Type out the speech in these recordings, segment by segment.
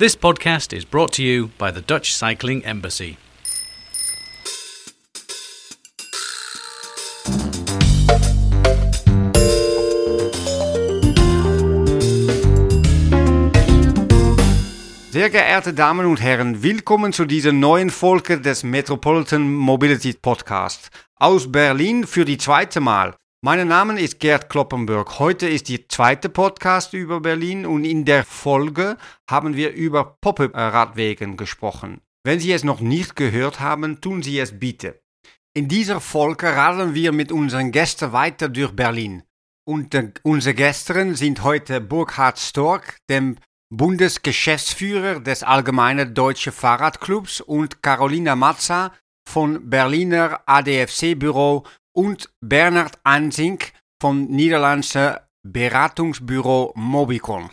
This podcast is brought to you by the Dutch Cycling Embassy. Sehr geehrte Damen und Herren, willkommen zu dieser neuen Folge des Metropolitan Mobility Podcast aus Berlin für die zweite Mal. Mein Name ist Gerd Kloppenburg. Heute ist die zweite Podcast über Berlin und in der Folge haben wir über Pop-up-Radwegen gesprochen. Wenn Sie es noch nicht gehört haben, tun Sie es bitte. In dieser Folge radeln wir mit unseren Gästen weiter durch Berlin. Und äh, unsere Gäste sind heute Burkhard Stork, dem Bundesgeschäftsführer des Allgemeinen Deutschen Fahrradclubs und Carolina Mazza von Berliner ADFC-Büro und Bernhard Ansink vom niederländischen Beratungsbüro Mobicon.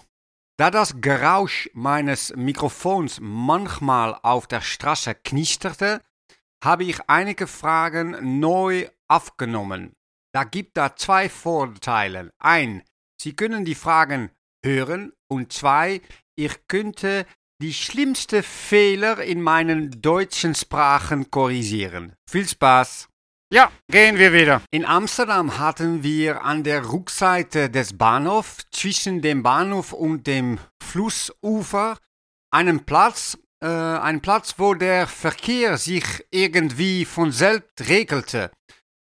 Da das Geräusch meines Mikrofons manchmal auf der Straße knisterte, habe ich einige Fragen neu aufgenommen. Da gibt da zwei Vorteile. Ein, Sie können die Fragen hören und zwei, ich könnte die schlimmsten Fehler in meinen deutschen Sprachen korrigieren. Viel Spaß! Ja, gehen wir wieder. In Amsterdam hatten wir an der Rückseite des Bahnhofs zwischen dem Bahnhof und dem Flussufer einen Platz, äh, einen Platz, wo der Verkehr sich irgendwie von selbst regelte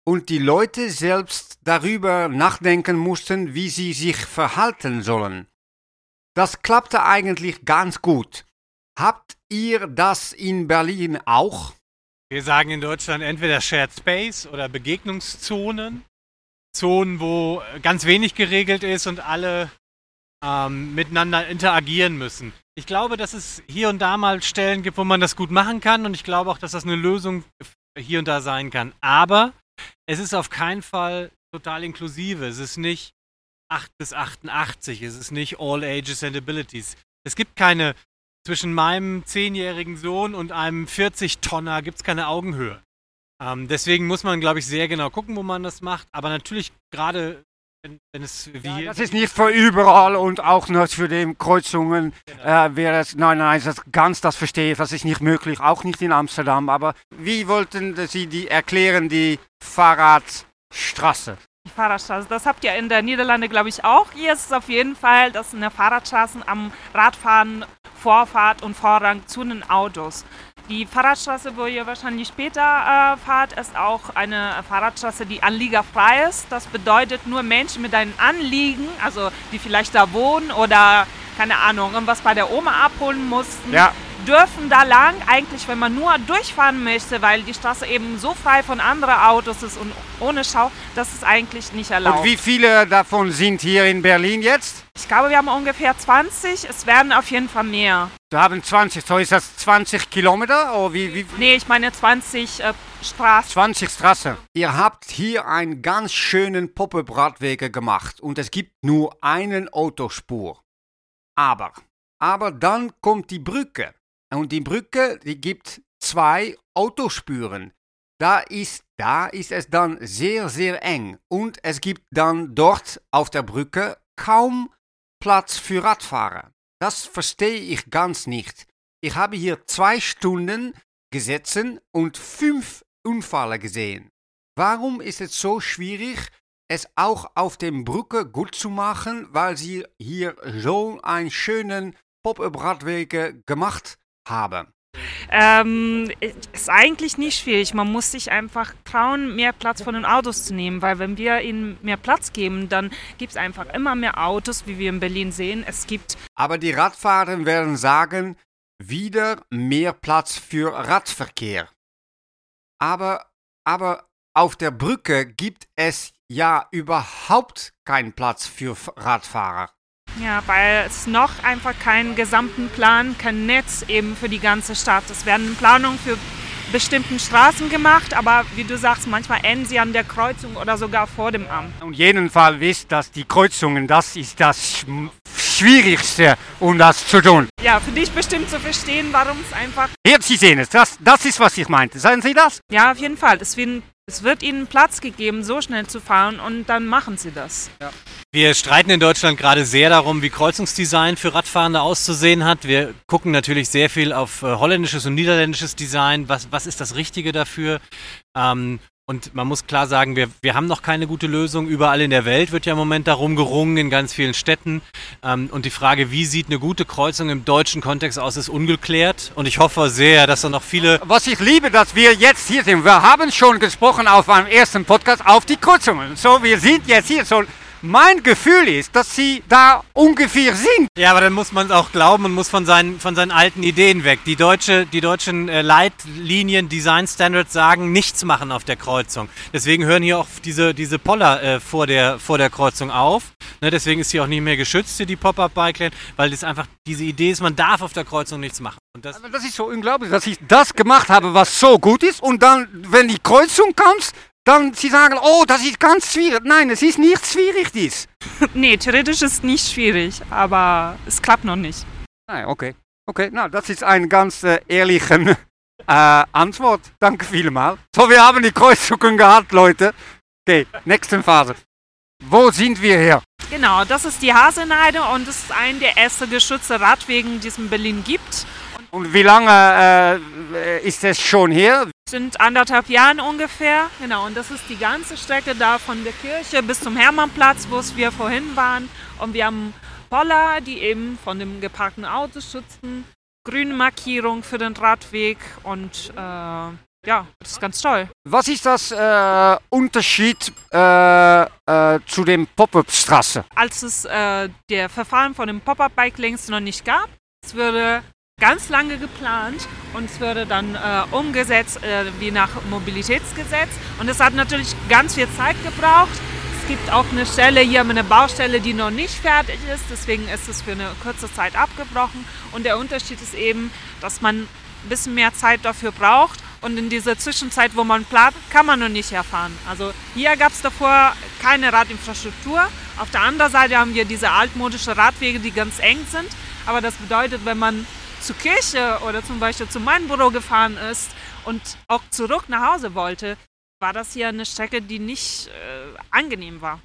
und die Leute selbst darüber nachdenken mussten, wie sie sich verhalten sollen. Das klappte eigentlich ganz gut. Habt ihr das in Berlin auch? Wir sagen in Deutschland entweder Shared Space oder Begegnungszonen. Zonen, wo ganz wenig geregelt ist und alle ähm, miteinander interagieren müssen. Ich glaube, dass es hier und da mal Stellen gibt, wo man das gut machen kann und ich glaube auch, dass das eine Lösung hier und da sein kann. Aber es ist auf keinen Fall total inklusive. Es ist nicht 8 bis 88. Es ist nicht All Ages and Abilities. Es gibt keine, zwischen meinem 10-jährigen Sohn und einem 40-Tonner gibt es keine Augenhöhe. Ähm, deswegen muss man, glaube ich, sehr genau gucken, wo man das macht. Aber natürlich gerade, wenn, wenn es wie... Ja, das ist nicht für überall und auch nicht für die Kreuzungen genau. äh, wäre es... Nein, nein, das ganz das verstehe ich, das ist nicht möglich, auch nicht in Amsterdam. Aber wie wollten Sie die erklären, die Fahrradstraße? Fahrradstraße, das habt ihr in der Niederlande, glaube ich, auch. Hier ist es auf jeden Fall, dass in der Fahrradstraße am Radfahren Vorfahrt und Vorrang zu den Autos. Die Fahrradstraße, wo ihr wahrscheinlich später äh, fahrt, ist auch eine Fahrradstraße, die anliegerfrei ist. Das bedeutet nur Menschen mit einem Anliegen, also die vielleicht da wohnen oder keine Ahnung, irgendwas bei der Oma abholen mussten, ja dürfen da lang, eigentlich wenn man nur durchfahren möchte, weil die Straße eben so frei von anderen Autos ist und ohne Schau, das ist eigentlich nicht erlaubt. Und wie viele davon sind hier in Berlin jetzt? Ich glaube, wir haben ungefähr 20. Es werden auf jeden Fall mehr. Wir haben 20. So ist das 20 Kilometer? Oder wie, wie? Nee, ich meine 20 äh, Straßen. 20 Straßen. Ihr habt hier einen ganz schönen Pop-up-Radwege gemacht und es gibt nur einen Autospur. Aber, aber dann kommt die Brücke. Und die Brücke, die gibt zwei Autospuren. Da ist, da ist es dann sehr, sehr eng. Und es gibt dann dort auf der Brücke kaum Platz für Radfahrer. Das verstehe ich ganz nicht. Ich habe hier zwei Stunden gesessen und fünf Unfälle gesehen. Warum ist es so schwierig, es auch auf der Brücke gut zu machen, weil sie hier so einen schönen Pop-up-Radwege gemacht habe? Ähm, ist eigentlich nicht schwierig. Man muss sich einfach trauen, mehr Platz von den Autos zu nehmen, weil wenn wir ihnen mehr Platz geben, dann gibt es einfach immer mehr Autos, wie wir in Berlin sehen. Es gibt. Aber die Radfahrer werden sagen, wieder mehr Platz für Radverkehr. Aber, aber auf der Brücke gibt es ja überhaupt keinen Platz für Radfahrer. Ja, weil es noch einfach keinen gesamten Plan, kein Netz eben für die ganze Stadt. Es werden Planungen für bestimmten Straßen gemacht, aber wie du sagst, manchmal enden sie an der Kreuzung oder sogar vor dem Amt. Und jeden Fall wisst, dass die Kreuzungen, das ist das Schwierigste, um das zu tun. Ja, für dich bestimmt zu verstehen, warum es einfach... Hier, Sie sehen es, das, das ist, was ich meinte. Sagen Sie das? Ja, auf jeden Fall. Es werden Es wird ihnen Platz gegeben, so schnell zu fahren und dann machen sie das. Wir streiten in Deutschland gerade sehr darum, wie Kreuzungsdesign für Radfahrende auszusehen hat. Wir gucken natürlich sehr viel auf äh, holländisches und niederländisches Design. Was, was ist das Richtige dafür? Ähm, und man muss klar sagen, wir, wir haben noch keine gute Lösung. Überall in der Welt wird ja im Moment darum gerungen, in ganz vielen Städten. Ähm, und die Frage, wie sieht eine gute Kreuzung im deutschen Kontext aus, ist ungeklärt. Und ich hoffe sehr, dass da noch viele Was ich liebe, dass wir jetzt hier sind. Wir haben schon gesprochen auf einem ersten Podcast auf die Kreuzungen. So, wir sind jetzt hier. So, mein Gefühl ist, dass sie da ungefähr sind. Ja, aber dann muss man es auch glauben und muss von seinen, von seinen alten Ideen weg. Die, deutsche, die deutschen äh, Leitlinien, Design Standards sagen, nichts machen auf der Kreuzung. Deswegen hören hier auch diese, diese Poller äh, vor, der, vor der Kreuzung auf. Ne, deswegen ist sie auch nicht mehr geschützt, hier die Pop-Up-Bike-Lane, weil das einfach diese Idee ist, man darf auf der Kreuzung nichts machen. Und das, Aber das ist so unglaublich, dass ich das gemacht habe, was so gut ist. Und dann, wenn die Kreuzung kommt, dann sie sagen, oh, das ist ganz schwierig. Nein, es ist nicht schwierig, dies. nee, theoretisch ist es nicht schwierig, aber es klappt noch nicht. Nein, okay. Okay, nou, das ist ein ganz äh, ehrlichen äh, Antwort. Danke vielmals. So, wir haben die Kreuzungen gehabt, Leute. Okay, nächste Phase. Wo sind wir hier? Genau, das ist die Haseneide und es ist ein der ersten geschützte Radwegen, die es in Berlin gibt. Und wie lange äh, ist es schon hier? Sind anderthalb Jahren ungefähr. Genau, und das ist die ganze Strecke da von der Kirche bis zum Hermannplatz, wo es wir vorhin waren. Und wir haben Poller, die eben von dem geparkten Auto schützen, grüne Markierung für den Radweg und äh, ja, das ist ganz toll. Was ist das äh, Unterschied äh, äh, zu dem Pop-Up-Straße? Als es äh, der Verfahren von dem Pop-Up-Bike-Links noch nicht gab, es würde ganz lange geplant und es würde dann äh, umgesetzt äh, wie nach Mobilitätsgesetz. Und es hat natürlich ganz viel Zeit gebraucht. Es gibt auch eine Stelle hier, eine Baustelle, die noch nicht fertig ist. Deswegen ist es für eine kurze Zeit abgebrochen. Und der Unterschied ist eben, dass man ein bisschen mehr Zeit dafür braucht. Und in dieser Zwischenzeit, wo man plant, kann man noch nicht erfahren. Also hier gab es davor keine Radinfrastruktur. Auf der anderen Seite haben wir diese altmodischen Radwege, die ganz eng sind. Aber das bedeutet, wenn man zur Kirche oder zum Beispiel zu meinem Büro gefahren ist und auch zurück nach Hause wollte, war das hier eine Strecke, die nicht äh, angenehm war.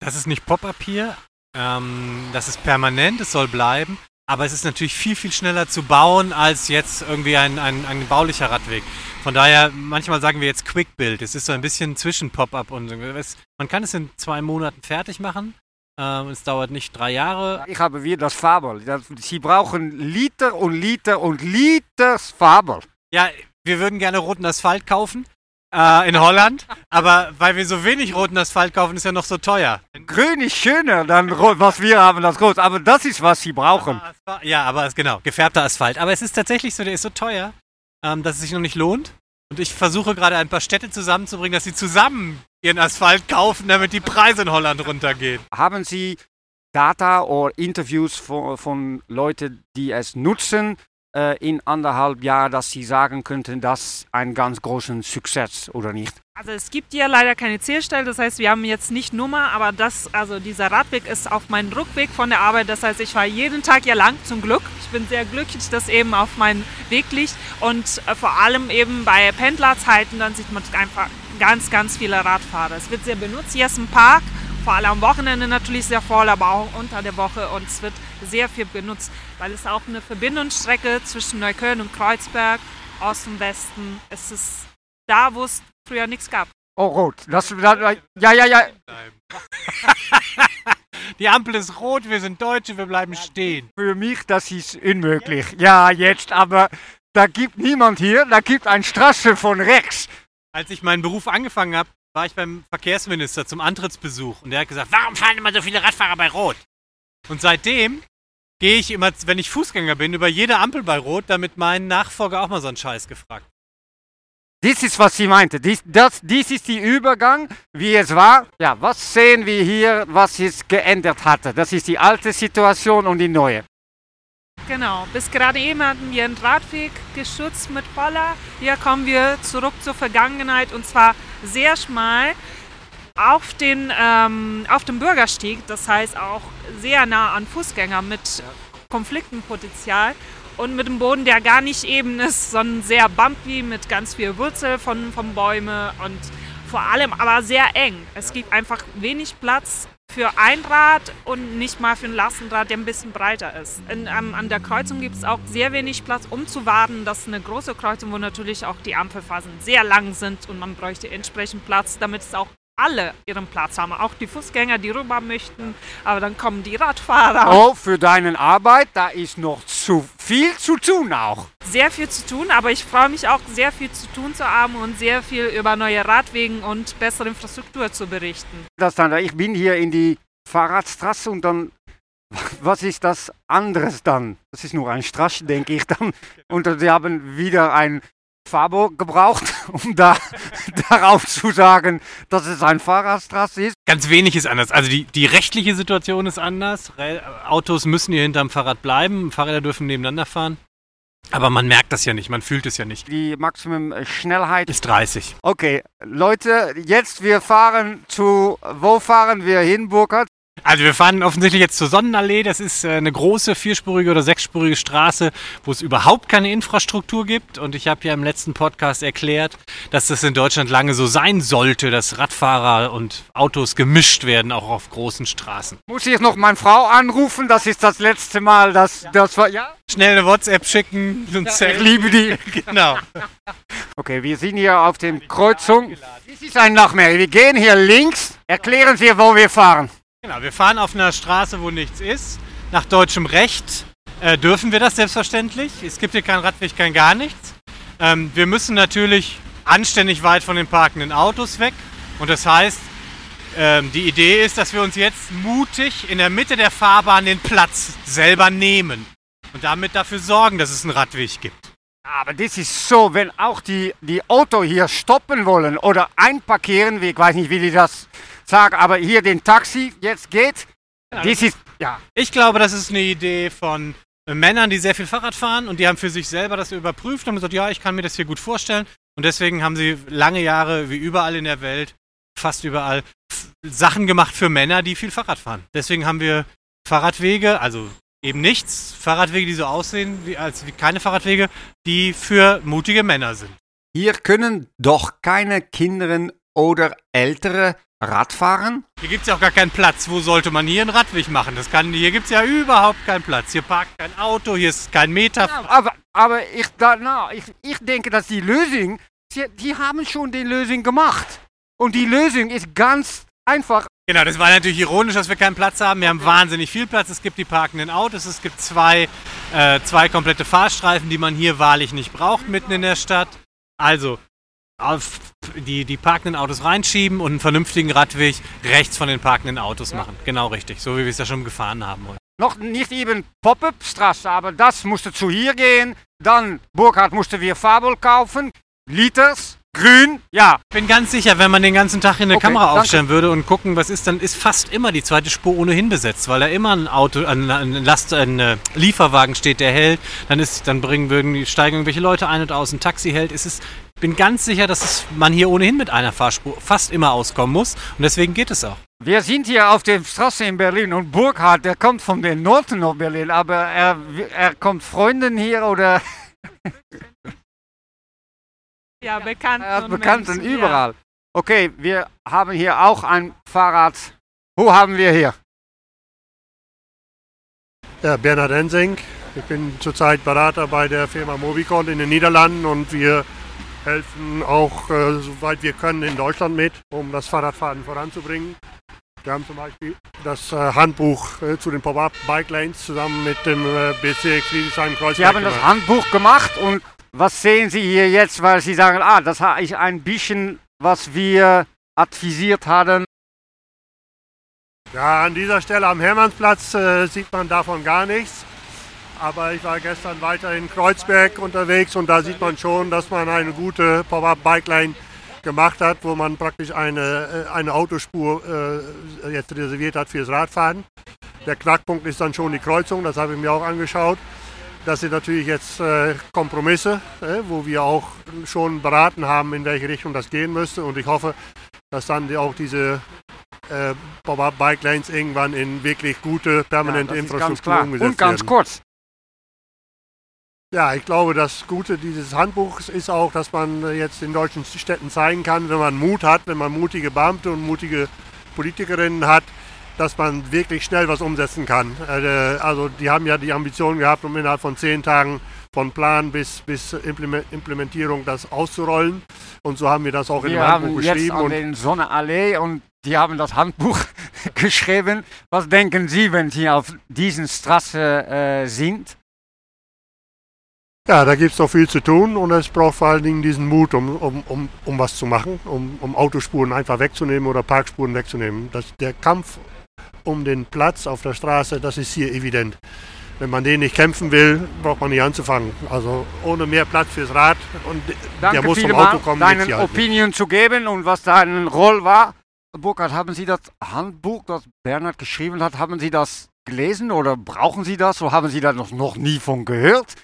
Das ist nicht Pop-up hier. Ähm, das ist permanent, es soll bleiben. Aber es ist natürlich viel, viel schneller zu bauen als jetzt irgendwie ein, ein, ein baulicher Radweg. Von daher, manchmal sagen wir jetzt Quick Build. Es ist so ein bisschen zwischen Pop-up und man kann es in zwei Monaten fertig machen. Ähm, es dauert nicht drei Jahre. Ich habe wieder das Fabel. Sie brauchen Liter und Liter und Liters Fabel. Ja, wir würden gerne roten Asphalt kaufen. Äh, in Holland, aber weil wir so wenig roten Asphalt kaufen, ist ja noch so teuer. Grün ist schöner, dann rot, was wir haben, das rot. Aber das ist, was sie brauchen. Ja, aber es, genau, gefärbter Asphalt. Aber es ist tatsächlich so, der ist so teuer, ähm, dass es sich noch nicht lohnt. Und ich versuche gerade ein paar Städte zusammenzubringen, dass sie zusammen ihren Asphalt kaufen, damit die Preise in Holland runtergehen. Haben Sie Data oder Interviews von, von Leuten, die es nutzen, äh, in anderthalb Jahren, dass Sie sagen könnten, das ist ein ganz großen Success oder nicht? Also es gibt hier leider keine Zählstelle, das heißt, wir haben jetzt nicht Nummer, aber das, also dieser Radweg ist auf meinem Rückweg von der Arbeit. Das heißt, ich fahre jeden Tag hier lang, zum Glück. Ich bin sehr glücklich, dass eben auf meinem Weg liegt und äh, vor allem eben bei Pendlerzeiten, dann sieht man einfach ganz, ganz viele Radfahrer. Es wird sehr benutzt. Hier ist ein Park, vor allem am Wochenende natürlich sehr voll, aber auch unter der Woche und es wird sehr viel benutzt, weil es auch eine Verbindungsstrecke zwischen Neukölln und Kreuzberg, Osten, Westen, es ist da, wo es früher nichts gab. Oh, rot. Das, das, ja, ja, ja. Die Ampel ist rot, wir sind Deutsche, wir bleiben stehen. Für mich, das ist unmöglich. Ja, jetzt, aber da gibt niemand hier, da gibt eine Straße von rechts. Als ich meinen Beruf angefangen habe, war ich beim Verkehrsminister zum Antrittsbesuch und der hat gesagt, warum fahren immer so viele Radfahrer bei Rot? Und seitdem gehe ich immer, wenn ich Fußgänger bin, über jede Ampel bei Rot, damit mein Nachfolger auch mal so einen Scheiß gefragt. Dies ist, was sie meinte. Dies, das, dies ist die Übergang, wie es war. Ja, was sehen wir hier, was es geändert hatte? Das ist die alte Situation und die neue. Genau, bis gerade eben hatten wir einen Radweg geschützt mit Poller. Hier kommen wir zurück zur Vergangenheit und zwar sehr schmal auf, den, ähm, auf dem Bürgersteig, das heißt auch sehr nah an Fußgänger mit Konfliktenpotenzial und mit dem Boden, der gar nicht eben ist, sondern sehr bumpy mit ganz viel Wurzel von, von Bäumen und vor allem aber sehr eng. Es gibt einfach wenig Platz für ein Rad und nicht mal für ein Lastenrad, der ein bisschen breiter ist. In, an, an der Kreuzung gibt es auch sehr wenig Platz, um zu warten. Das ist eine große Kreuzung, wo natürlich auch die Ampelphasen sehr lang sind und man bräuchte entsprechend Platz, damit es auch alle ihren Platz haben. Auch die Fußgänger, die rüber möchten, aber dann kommen die Radfahrer. Oh, für deine Arbeit, da ist noch zu viel zu tun auch. Sehr viel zu tun, aber ich freue mich auch, sehr viel zu tun zu haben und sehr viel über neue Radwegen und bessere Infrastruktur zu berichten. Das dann, ich bin hier in die Fahrradstraße und dann, was ist das anderes dann? Das ist nur ein Straße, denke ich dann. Und sie haben wieder ein Fabo gebraucht, um da darauf zu sagen, dass es ein Fahrradstraße ist. Ganz wenig ist anders. Also die, die rechtliche Situation ist anders. Autos müssen hier hinterm Fahrrad bleiben, Fahrräder dürfen nebeneinander fahren. Aber man merkt das ja nicht, man fühlt es ja nicht. Die Maximum Schnellheit ist 30. Okay, Leute, jetzt wir fahren zu, wo fahren wir hin, Burkhard? Also wir fahren offensichtlich jetzt zur Sonnenallee. Das ist äh, eine große vierspurige oder sechsspurige Straße, wo es überhaupt keine Infrastruktur gibt. Und ich habe ja im letzten Podcast erklärt, dass das in Deutschland lange so sein sollte, dass Radfahrer und Autos gemischt werden, auch auf großen Straßen. Muss ich jetzt noch meine Frau anrufen? Das ist das letzte Mal, dass das war. Ja? Schnell eine WhatsApp schicken. Und ja, ich liebe die. genau. Okay, wir sind hier auf dem Kreuzung. Das ist ein Nachmehr. Wir gehen hier links. Erklären Sie, wo wir fahren. Genau, wir fahren auf einer Straße, wo nichts ist. Nach deutschem Recht äh, dürfen wir das selbstverständlich. Es gibt hier keinen Radweg, kein gar nichts. Ähm, wir müssen natürlich anständig weit von den parkenden Autos weg. Und das heißt, ähm, die Idee ist, dass wir uns jetzt mutig in der Mitte der Fahrbahn den Platz selber nehmen. Und damit dafür sorgen, dass es einen Radweg gibt. Aber das ist so, wenn auch die, die Auto hier stoppen wollen oder einparkieren, ich weiß nicht, wie die das sagen, aber hier den Taxi jetzt geht, Ja, das ist, ja. Ich glaube, das ist eine Idee von äh, Männern, die sehr viel Fahrrad fahren und die haben für sich selber das überprüft und haben gesagt, ja, ich kann mir das hier gut vorstellen. Und deswegen haben sie lange Jahre, wie überall in der Welt, fast überall, Sachen gemacht für Männer, die viel Fahrrad fahren. Deswegen haben wir Fahrradwege, also eben nichts, Fahrradwege, die so aussehen wie, als wie keine Fahrradwege, die für mutige Männer sind. Hier können doch keine Kinder oder Ältere Rad fahren. Hier gibt es ja auch gar keinen Platz. Wo sollte man hier einen Radweg machen? Das kann, hier gibt es ja überhaupt keinen Platz. Hier parkt kein Auto, hier ist kein Meter. Aber, aber ich, da, na, ich, ich denke, dass die Lösung, sie, die haben schon die Lösung gemacht. Und die Lösung ist ganz einfach. Genau, das war natürlich ironisch, dass wir keinen Platz haben. Wir haben wahnsinnig viel Platz. Es gibt die parkenden Autos, es gibt zwei, äh, zwei komplette Fahrstreifen, die man hier wahrlich nicht braucht, mitten in der Stadt. Also, auf die, die parkenden Autos reinschieben und einen vernünftigen Radweg rechts von den parkenden Autos machen. Genau richtig, so wie wir es ja schon gefahren haben. Noch nicht eben Pop-up-Straße, aber das musste zu hier gehen. Dann, Burkhardt musste wir Fabel kaufen. Liters, grün, ja. Ich bin ganz sicher, wenn man den ganzen Tag hier eine Okay, Kamera danke. aufstellen würde und gucken, was ist, dann ist fast immer die zweite Spur ohnehin besetzt, weil da immer ein Auto, ein, ein Last, ein äh, Lieferwagen steht, der hält. Dann ist, dann bringen würden die steigen irgendwelche Leute ein und aus. Ein Taxi hält. Es ist, ich bin ganz sicher, dass es, man hier ohnehin mit einer Fahrspur fast immer auskommen muss und deswegen geht es auch. Wir sind hier auf der Straße in Berlin und Burkhardt, der kommt von den Norden nach Berlin, aber er, er kommt Freunden hier oder Ja, bekannt. er hat Bekannten überall. Okay, wir haben hier auch ein Fahrrad. Wo haben wir hier? Ja, Bernhard Ensing. Ich bin zurzeit Berater bei der Firma Mobicon in den Niederlanden und wir helfen auch, äh, soweit wir können, in Deutschland mit, um das Fahrradfahren voranzubringen. Wir haben zum Beispiel das äh, Handbuch äh, zu den Pop-Up-Bike Lanes zusammen mit dem äh, Bezirk Friedrichshain-Kreuzberg Sie haben das gemacht. Handbuch gemacht und was sehen Sie hier jetzt, weil Sie sagen, ah, das ist ein bisschen, was wir advisiert haben. Ja, an dieser Stelle am Hermannsplatz äh, sieht man davon gar nichts. Aber ich war gestern weiter in Kreuzberg unterwegs und da sieht man schon, dass man eine gute Pop-Up-Bike-Line gemacht hat, wo man praktisch eine, äh, eine Autospur äh, jetzt reserviert hat fürs Radfahren. Der Knackpunkt ist dann schon die Kreuzung, das habe ich mir auch angeschaut. Das sind natürlich jetzt äh, Kompromisse, äh, wo wir auch schon beraten haben, in welche Richtung das gehen müsste. Und ich hoffe, dass dann auch diese äh, Pop-Up-Bike Lanes irgendwann in wirklich gute, permanente ganz Infrastruktur umgesetzt Und ganz werden. kurz, Ja, ich glaube, das Gute dieses Handbuchs ist auch, dass man jetzt den deutschen Städten zeigen kann, wenn man Mut hat, wenn man mutige Beamte und mutige Politikerinnen hat, dass man wirklich schnell was umsetzen kann. Äh, also die haben ja die Ambition gehabt, um innerhalb von zehn Tagen von Plan bis, bis Implementierung das auszurollen. Und so haben wir das auch wir in dem Handbuch haben geschrieben. jetzt an Und den Sonneallee und die haben das Handbuch geschrieben. Was denken Sie, wenn Sie auf diesen Straße äh, sind? ja, da gibt es noch viel zu tun und es braucht vor allen Dingen diesen Mut, um, um, um, um was zu machen, um, um Autospuren einfach wegzunehmen oder Parkspuren wegzunehmen. Das, der Kampf um den Platz auf der Straße, das ist hier evident. Wenn man den nicht kämpfen will, braucht man nicht anzufangen. Also ohne mehr Platz fürs Rad und Danke der muss vom Auto kommen. deine. Opinion zu geben und was deine Rolle war. Burkhard, haben Sie das Handbuch, das Bernhard geschrieben hat, haben Sie das gelesen oder brauchen Sie das oder haben Sie da noch, noch nie von gehört?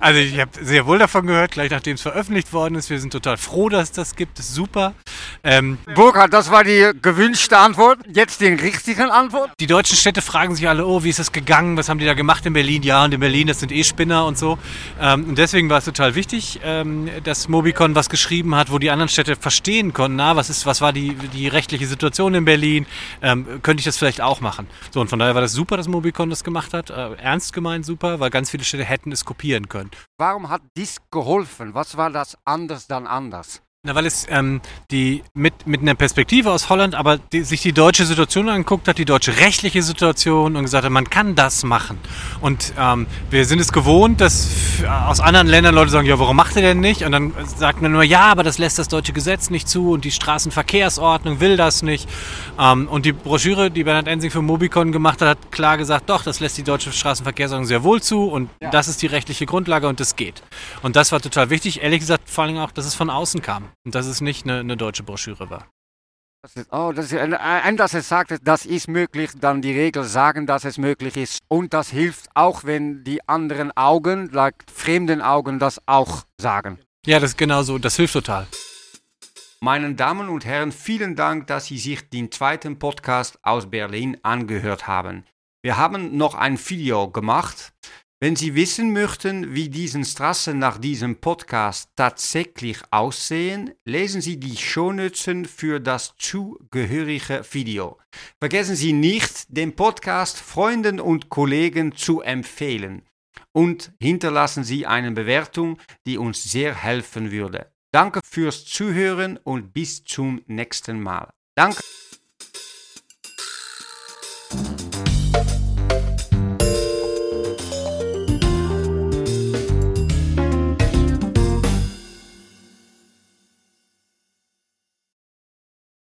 Also ich habe sehr wohl davon gehört, gleich nachdem es veröffentlicht worden ist. Wir sind total froh, dass es das gibt. Das ist super. Ähm, Burkhard, das war die gewünschte Antwort. Jetzt die richtige Antwort. die deutschen Städte fragen sich alle, oh, wie ist das gegangen? Was haben die da gemacht in Berlin? Ja, und in Berlin, das sind eh Spinner und so. Ähm, und deswegen war es total wichtig, ähm, dass Mobicon was geschrieben hat, wo die anderen Städte verstehen konnten, na, was ist, was war die, die rechtliche Situation in Berlin? Ähm, könnte ich das vielleicht auch machen? So, und von daher war das super, dass Mobicon das gemacht hat. Äh, ernst gemeint super, weil ganz viele Städte hätten es kopieren können. Warum hat dies geholfen? Was war das anders dann anders? Na, weil es ähm, die mit, mit einer Perspektive aus Holland, aber die, sich die deutsche Situation angeguckt hat, die deutsche rechtliche Situation und gesagt hat, man kann das machen. Und ähm, wir sind es gewohnt, dass aus anderen Ländern Leute sagen, ja, warum macht ihr denn nicht? Und dann sagt man nur, ja, aber das lässt das deutsche Gesetz nicht zu und die Straßenverkehrsordnung will das nicht. Ähm, und die Broschüre, die Bernhard Ensing für Mobicon gemacht hat, hat klar gesagt, doch, das lässt die deutsche Straßenverkehrsordnung sehr wohl zu und das ist die rechtliche Grundlage und das geht. Und das war total wichtig. Ehrlich gesagt, vor allem auch, dass es von außen kam und dass es nicht eine, eine deutsche Broschüre war. Das ist, oh, das ist, ein, ein, dass es sagt, das ist möglich, dann die Regel sagen, dass es möglich ist. Und das hilft auch, wenn die anderen Augen, like fremden Augen, das auch sagen. Ja, das ist genau so. Das hilft total. Meine Damen und Herren, vielen Dank, dass Sie sich den zweiten Podcast aus Berlin angehört haben. Wir haben noch ein Video gemacht. Wenn Sie wissen möchten, wie diese Straßen nach diesem Podcast tatsächlich aussehen, lesen Sie die Shownotes für das zugehörige Video. Vergessen Sie nicht, den Podcast Freunden und Kollegen zu empfehlen. Und hinterlassen Sie eine Bewertung, die uns sehr helfen würde. Danke fürs Zuhören und bis zum nächsten Mal. Danke.